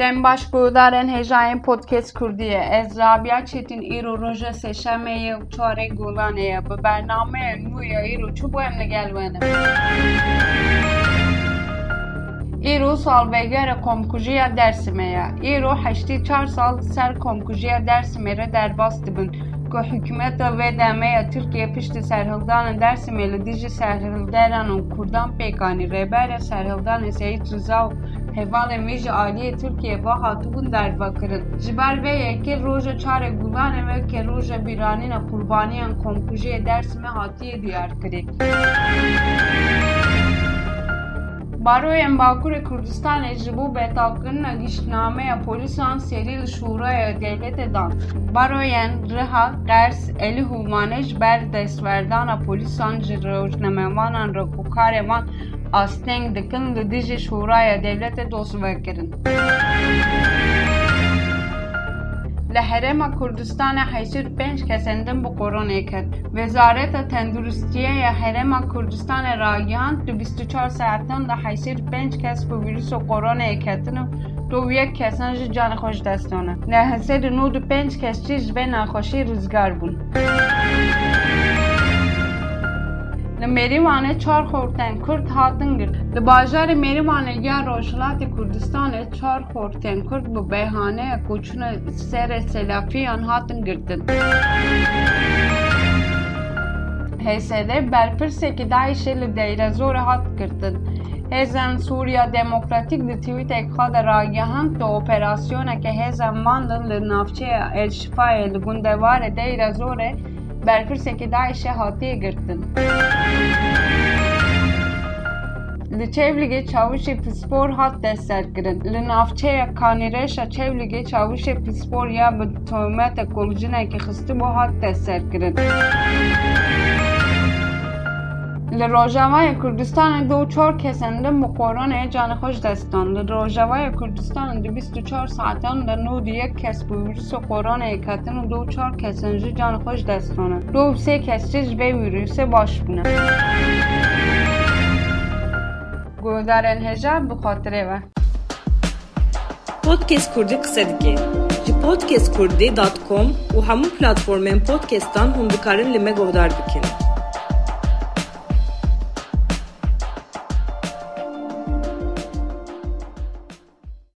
Dembaş guhdarên hêjayên podcast Kurdî ye. Ez Rabia Çetin îro roja sêşemê yê û çarê Golanê ye. Bi bernameyê nû ya îro çi bû em li gel we ne? Îro salvegera komkujiya Dêrsimê ye. Îro heştî çar sal ser komkujiya Dêrsimê re derbas dibin ku hikûmeta vê demeya Tirkiye piştî serhildana Dêrsimê li dijî serhilderan û Kurdan pêkanî rêbera serhildanê Seyid Rıza û hevalên wê ji aliyê Tirkiye ve hatibûn dervekirin. Ji ber vê yekê roja çarê Gulanê ve ke roja bîranîna qurbaniyan komkujiyê Dêrsimê hatiye diyarkirî. Baroyên Bakurê Kurdistanê ji bo betavkirina giştnameya polîsan serî li Şûraya Devletê dan. Baroyên Riha, Qers, Elî Hûmanê ji ber ji rojnamevanan re ku karê wan asteng dikin li لهرم کردستان 85 کس اندم به کرونا کرد. وزارت تندرستی یا هرم کردستان راگیان تو 24 ساعتن دن ده 85 کس به ویروس کرونا کردن و تو یک کسان جان خوش دستانه. نه هسته نود پنج کس چیز به ناخوشی روزگار بود. Li Mêrîwanê çar xortên Kurd hatin girt. Li bajarê Mêrîwanê ya Rojhilatê Kurdistanê çar xortên Kurd bi bêhaneya koçûna serê selafiyan hatin girtin. HSD berpirsekî Daişê li Deyrezorê hat girtin. Hêzên Sûriya Demokratîk di twîtek xwe de ragihand di operasyoneke hêzên Mandin li navçeya Elşifayê li gundewarê Deyrezorê berpirsekî Daişê hatiye girtin. Li Çevligê çavuşê pispor hat destserkirin. Li navçeya Kanîreşa Çevligê çavuşê pispor ya bi tohmeta kulcinekê xistibû hat destserkirin. Li Rojavaya Kurdistanê du û çar kesên din bi koronayê canê xwe ji dest dan. Li Rojavaya Kurdistanê di bîst û çar saetan de nû di yek kes bi vîrusa koronayê ketin û du û çar kesên jî canê xwe ji dest dane. Du û sê kes jî ji vê vîrusê baş bûne. Guhdarên hêja bi xatirê ve. Podcast Kurdî qise dike.